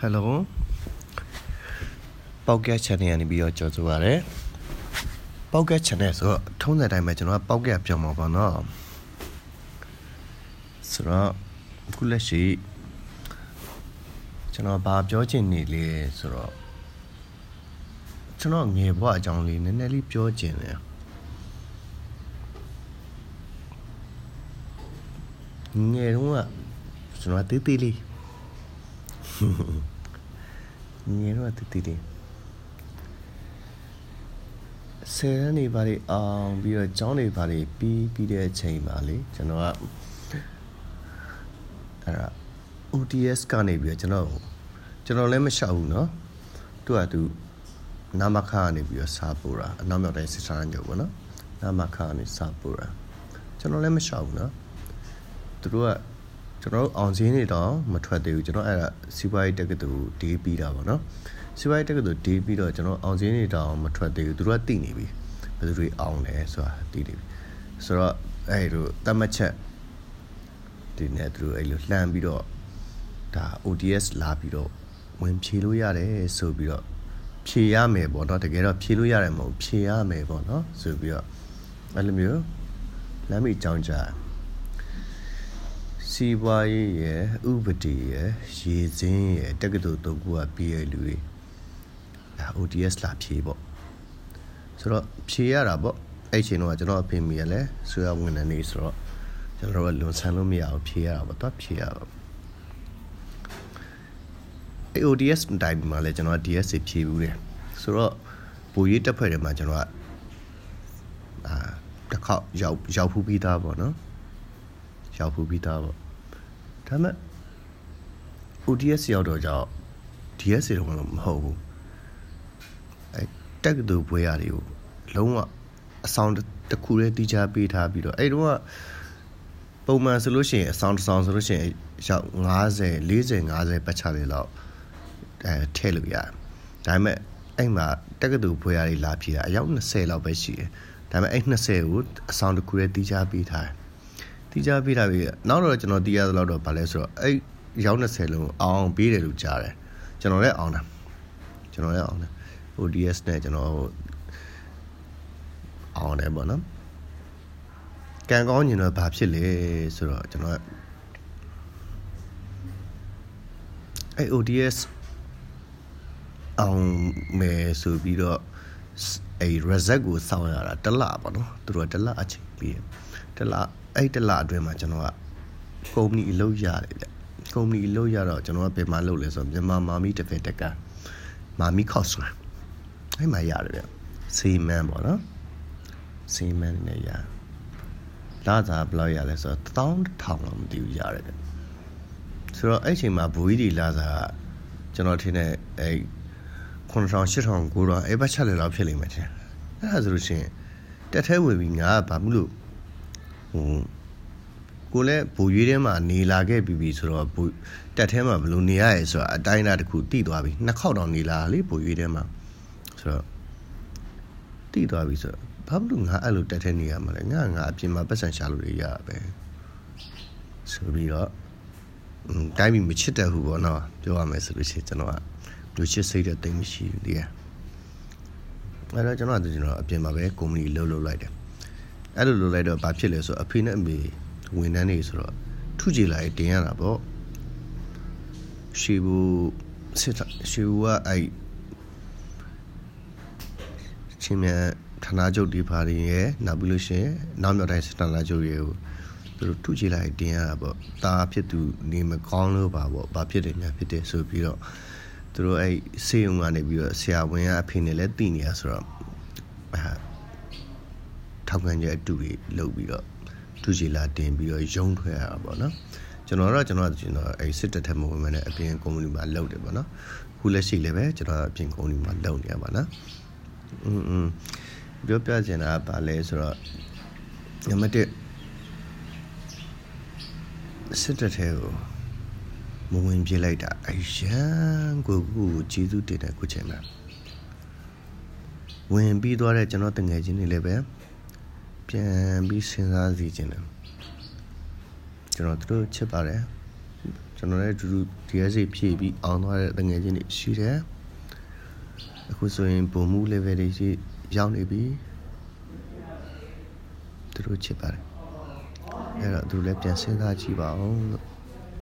ဟယ်လိုပေါက်ကက် channel ကနေပြီးတော့ကြော်ဆိုပါရယ်ပေါက်ကက် channel ဆိုတော့ထုံးစံတိုင်းပဲကျွန်တော်ကပေါက်ကက်ပြောမှာပေါ့နော်ဆိုတော့အခုလက်ရှိကျွန်တော်ဘာပြောချင်နေလဲဆိုတော့ကျွန်တော်ငယ်ဘဝအကြောင်းလေးနည်းနည်းလေးပြောချင်တယ်ငယ်တုန်းကကျွန်တော်တေးသေးလေး ငယ်တော့တည်တည်လေးဆယ်ရနေပါလေအောင်ပြီးတော့ကျောင်းနေပါလေပြီးပြီးတဲ့အချိန်ပါလေကျွန်တော်ကအဲ့ဒါ OTS ကနေပြီးတော့ကျွန်တော်ကျွန်တော်လည်းမလျှောက်ဘူးเนาะသူကသူနာမခကနေပြီးတော့စာပို့တာအနောက်မြောက်တိုင်းစစ်စားညုပ်ပေါ့နော်နာမခကနေစာပို့တာကျွန်တော်လည်းမလျှောက်ဘူးเนาะသူတို့က ကျွန်တော်တို့အောင်စင်းနေတော့မထွက်သေးဘူးကျွန်တော်အဲ့ဒါစီးပွားရေးတက္ကသိုလ်ဒေးပြီးတာပေါ့နော်စီးပွားရေးတက္ကသိုလ်ဒေးပြီးတော့ကျွန်တော်အောင်စင်းနေတော့မထွက်သေးဘူးသူတို့ကသိနေပြီဘယ်သူတွေအောင်လဲဆိုတာသိနေပြီဆိုတော့အဲ့လိုတတ်မှတ်ချက်ဒီနဲ့သူတို့အဲ့လိုလှမ်းပြီးတော့ဒါ ODS လာပြီးတော့ဝင်ဖြေလို့ရတယ်ဆိုပြီးတော့ဖြေရမယ်ပေါ့နော်တကယ်တော့ဖြေလို့ရတယ်မဟုတ်ဖြေရမယ်ပေါ့နော်ဆိုပြီးတော့အဲ့လိုမျိုးလမ်းမိကြောင်းကြ စီးပွားရေးရယ်ဥပဒေရယ်ရေစင်းရယ်တက္ကသိုလ်သုံးခုကပြီးရလူတွေဒါ ODS လာဖြေပေါ့ဆိုတော့ဖြေရတာပေါ့အဲ့ချိန်တော့ကျွန်တော်အဖေမိရလဲဆွေရဝင်နေနေဆိုတော့ကျွန်တော်ကလွန်ဆန်းလို့မရအောင်ဖြေရတာပေါ့တော့ဖြေရတော့အဲ့ ODS တိုင်မှာလဲကျွန်တော် DS ဖြေဘူးတယ်ဆိုတော့ဘူရေးတက်ဖွဲ့တယ်မှာကျွန်တော်ကအာတစ်ခေါက်ရောက်ရောက်ဖူးပြီးသားပေါ့နော်ရောက်ဖူးပြီးသားပေါ့ ဒါပေမဲ့ ODS ရောက်တော့ကြောင့် DS တွေတော့မဟုတ်ဘူးအဲတက်ကတူပွဲရတွေကိုလုံးဝအဆောင်တစ်ခုလေးတီးခြားပေးထားပြီးတော့အဲ့တော့ပုံမှန်ဆိုလို့ရှိရင်အဆောင်တစ်ဆောင်ဆိုလို့ရှိရင်ရောက်90 40 50ပတ်ချလေးလောက်အဲထည့်လို့ရတယ်ဒါပေမဲ့အဲ့မှာတက်ကတူပွဲရတွေလာဖြေတာအယောက်20လောက်ပဲရှိတယ်ဒါပေမဲ့အဲ့20ကိုအဆောင်တစ်ခုလေးတီးခြားပေးထားတယ် တီးခြားပေးထားပြီးနောက်တော့ကျွန်တော်တီးရသလောက်တော့ဗာလဲဆိုတော့အဲ့ရောက်20လုံးအောင်ပေးတယ်လို့ကြားတယ်ကျွန်တော်လည်းအောင်တာကျွန်တော်လည်းအောင်တယ် ODS နဲ့ကျွန်တော်အောင်တယ်ပေါ့နော်ကံကောင်းညင်တော့ဘာဖြစ်လဲဆိုတော့ကျွန်တော်အဲ့ ODS အောင်မယ်ဆိုပြီးတော့အဲ့ reset ကိုစောင့်ရတာတစ်လပေါ့နော်သူတို့ကတစ်လအချိန်ပြီးတစ်လ အဲ့တစ်လအတွင်းမှာကျွန်တော်ကကုမ္ပဏီအလုပ်ရတယ်ဗျကုမ္ပဏီအလုပ်ရတော့ကျွန်တော်ကဘယ်မှာလုပ်လဲဆိုတော့မြန်မာမာမီတစ်ဖက်တက်ကမာမီခော့ဆွဲအဲ့မှာရတယ်ဗျစီမန်ပေါ့နော်စီမန်နဲ့ရလာသာဘယ်လောက်ရလဲဆိုတော့1000လောက်မသိဘူးရတယ်ဗျဆိုတော့အဲ့ချိန်မှာဘူကြီးဒီလာသာကျွန်တော်ထင်တဲ့အဲ့9000 8000 9000အဲ့ဘက်ချက်လေလောက်ဖြစ်လိမ့်မယ်ထင်အဲ့ဒါဆိုလို့ရှိရင်တက်ထဲဝင်ပြီးငါကဘာမှမလို့ ဟိုကိုလည်းဘူရွေးထဲမှာနေလာခဲ့ပြီးပြီဆိုတော့ဘူတက်ထဲမှာဘယ်လိုနေရရဲဆိုတာအတိုင်းအတာတစ်ခုတိသွားပြီနှစ်ခေါက်တောင်နေလာလေဘူရွေးထဲမှာဆိုတော့တိသွားပြီဆိုတော့ဘာလို့ငါအဲ့လိုတက်ထဲနေရမှာလဲငါငါအပြင်မှာပတ်စံရှာလို့ရရပဲဆိုပြီးတော့တိုင်းပြည်မချစ်တဲ့ဟုပေါ့နော်ပြောရမယ်ဆိုလို့ရှိရင်ကျွန်တော်ကလူချစ်စိတ်တဲ့တိတ်မရှိဘူးဒီကအဲ့တော့ကျွန်တော်ကကျွန်တော်အပြင်မှာပဲကုမ္ပဏီလှုပ်လှုပ်လိုက်တယ် အဲ့လိုလှုပ်လိုက်တော့ဘာဖြစ်လဲဆိုတော့အဖေနဲ့အမေဝန်ထမ်းတွေဆိုတော့ထုကြည်လာရင်တင်ရတာပေါ့ရှေဘူးစစ်ရှေဘူးကအဲ့ချင်းမြဌာနချုပ်ဒီဖာရင်ရဲ့နောက်ပြီးလို့ရှိရင်နောက်မြောက်တိုင်းဌာနချုပ်ရဲ့ကိုသူတို့ထုကြည်လာရင်တင်ရတာပေါ့တာဖြစ်သူနေမကောင်းလို့ပါပေါ့ဘာဖြစ်တယ်ညာဖြစ်တယ်ဆိုပြီးတော့သူတို့အဲ့စေယုံကနေပြီးတော့ဆရာဝန်ကအဖေနဲ့လည်းတည်နေရဆိုတော့အဲ ထောက်ခံချက်အတူကြီးလုပ်ပြီးတော့သူချီလာတင်ပြီးတော့ရုံထွက်ရတာပေါ့နော်ကျွန်တော်တော့ကျွန်တော်ကျွန်တော်အဲစစ်တပ်ထက်မဝင်မနဲ့အပြင်ကုမ္ပဏီမှာလုပ်တယ်ပေါ့နော်ခုလက်ရှိလည်းပဲကျွန်တော်အပြင်ကုမ္ပဏီမှာလုပ်နေရပါနော်อืมပြောပြချင်တာကဘာလဲဆိုတော့နံပါတ်1စစ်တပ်ထဲကိုမဝင်ပြလိုက်တာအရန်ကိုကိုကျေးဇူးတင်တယ်ကိုချင်တာဝင်ပြီးသွားတဲ့ကျွန်တော်တငယ်ချင်းတွေလည်းပဲ ပြန်ပြီးစဉ်းစားစီခြင်းတယ်ကျွန်တော်တို့ချစ်ပါတယ်ကျွန်တော်လည်းအတူတူ DSA ဖြည့်ပြီးအောင်သွားတဲ့တငယ်ချင်းတွေရှိတယ်အခုဆိုရင်ပုံမှု level တွေရှိရောက်နေပြီသူတို့ချစ်ပါတယ်အဲ့တော့သူလည်းပြန်စဉ်းစားကြည့်ပါဦးလို့